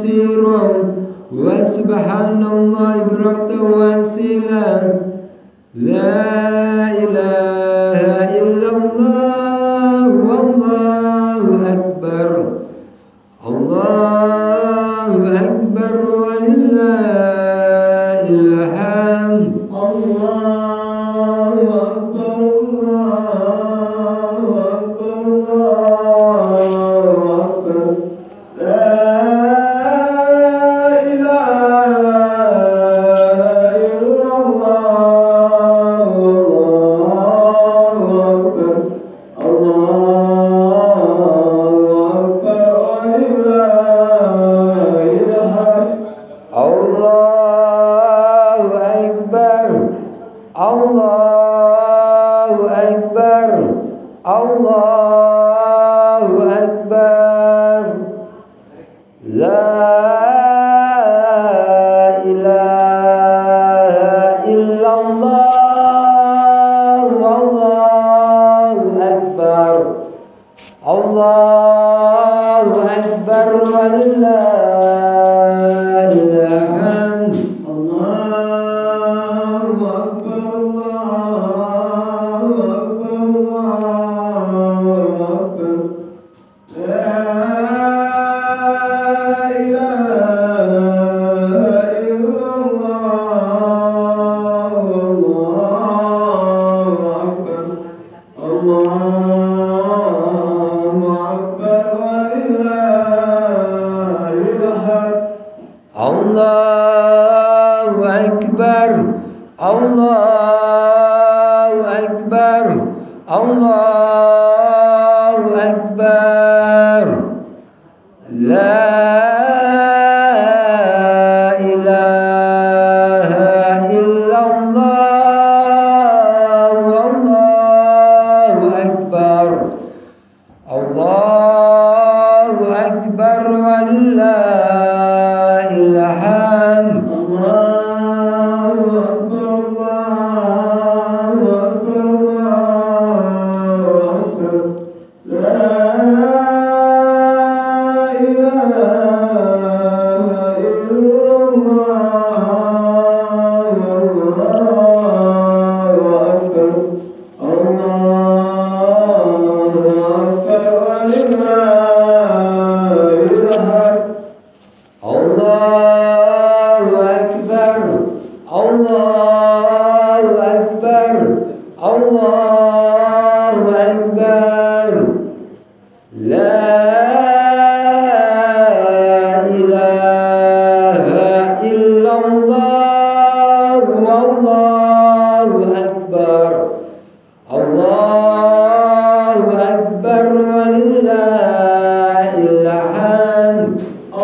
بصيرا وسبحان الله بركة واسلا لا إله long. الله أكبر. لا إله إلا الله. والله أكبر. الله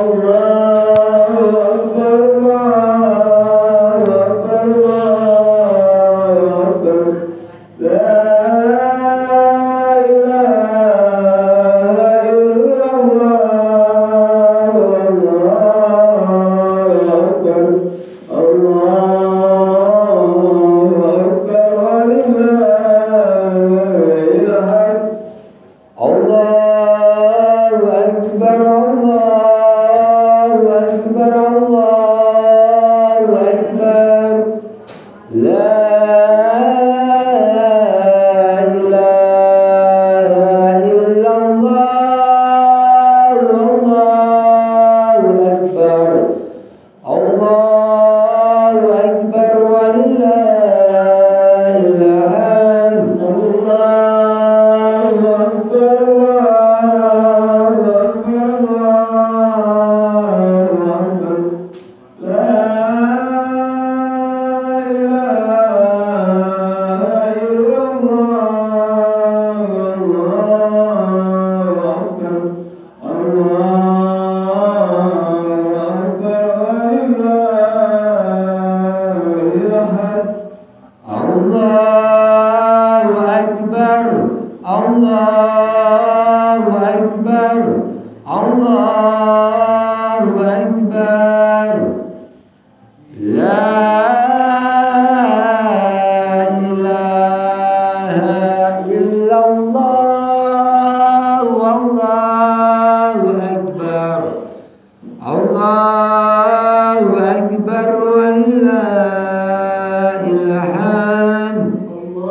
الله Oh. الله أكبر. الله